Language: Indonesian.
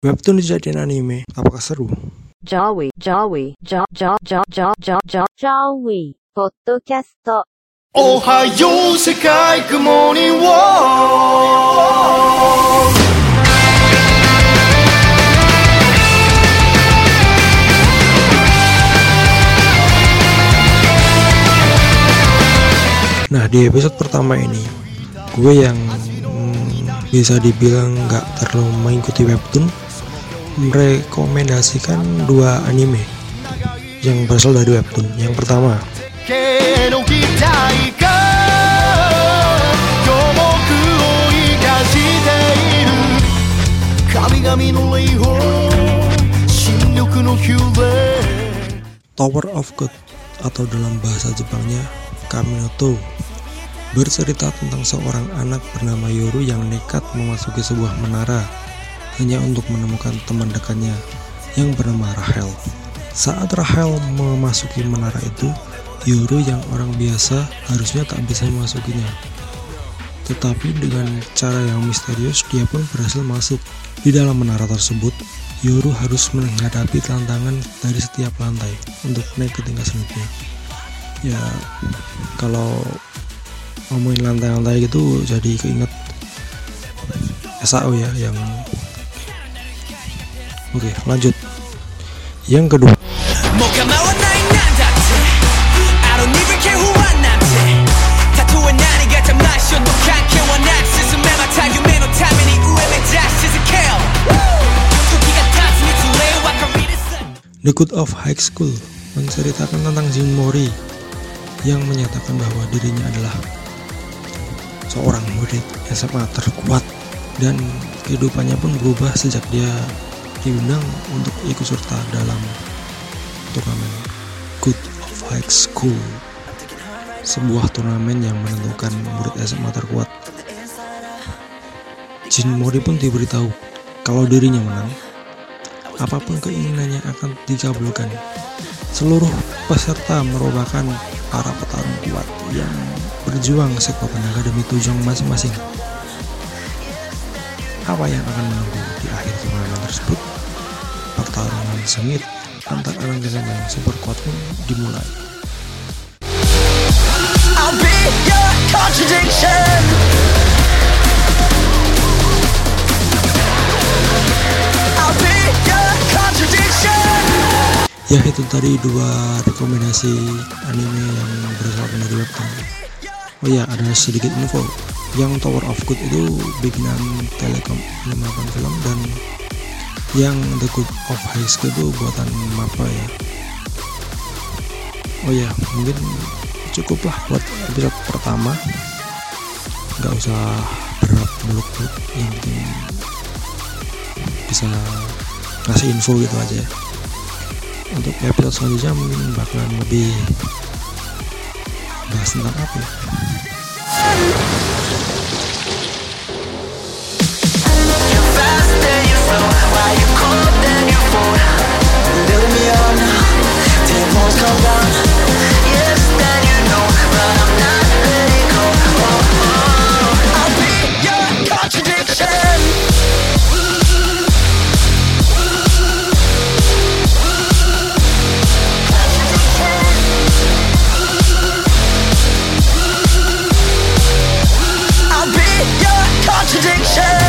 Webtoon dijadiin anime, apakah seru? Jawi, Jawi, Jawi, podcast. Ohayo sekai Good Morning World Nah, di episode pertama ini, gue yang hmm, bisa dibilang nggak terlalu mengikuti webtoon merekomendasikan dua anime yang berasal dari webtoon. Yang pertama, Tower of God atau dalam bahasa Jepangnya Kaminoto bercerita tentang seorang anak bernama Yoru yang nekat memasuki sebuah menara hanya untuk menemukan teman dekatnya yang bernama Rahel. Saat Rahel memasuki menara itu, Yoru yang orang biasa harusnya tak bisa memasukinya. Tetapi dengan cara yang misterius dia pun berhasil masuk. Di dalam menara tersebut, Yoru harus menghadapi tantangan dari setiap lantai untuk naik ke tingkat selanjutnya. Ya, kalau ngomongin lantai-lantai gitu jadi keinget SAO ya yang Oke, lanjut. Yang kedua. The Good of High School menceritakan tentang Jim Mori yang menyatakan bahwa dirinya adalah seorang murid SMA terkuat dan kehidupannya pun berubah sejak dia diundang untuk ikut serta dalam turnamen Good of High School sebuah turnamen yang menentukan murid SMA terkuat Jin Mori pun diberitahu kalau dirinya menang apa pun keinginannya akan dikabulkan. Seluruh peserta merupakan para petarung kuat yang berjuang sekuat tenaga demi tujuan masing-masing. Apa yang akan menunggu di akhir turnamen tersebut? Pertarungan sengit antar SMA yang super kuat pun dimulai. I'll Ya itu tadi dua rekomendasi anime yang berasal dari webtoon. Oh ya ada sedikit info. Yang Tower of Good itu bikinan Telekom 58 film dan yang The Good of High School itu buatan Mapa ya. Oh ya mungkin cukuplah buat episode pertama. Nggak usah berat muluk-muluk yang penting bisa ngasih info gitu aja ya untuk episode selanjutnya mungkin bakalan lebih bahas tentang apa ya Run! contradiction.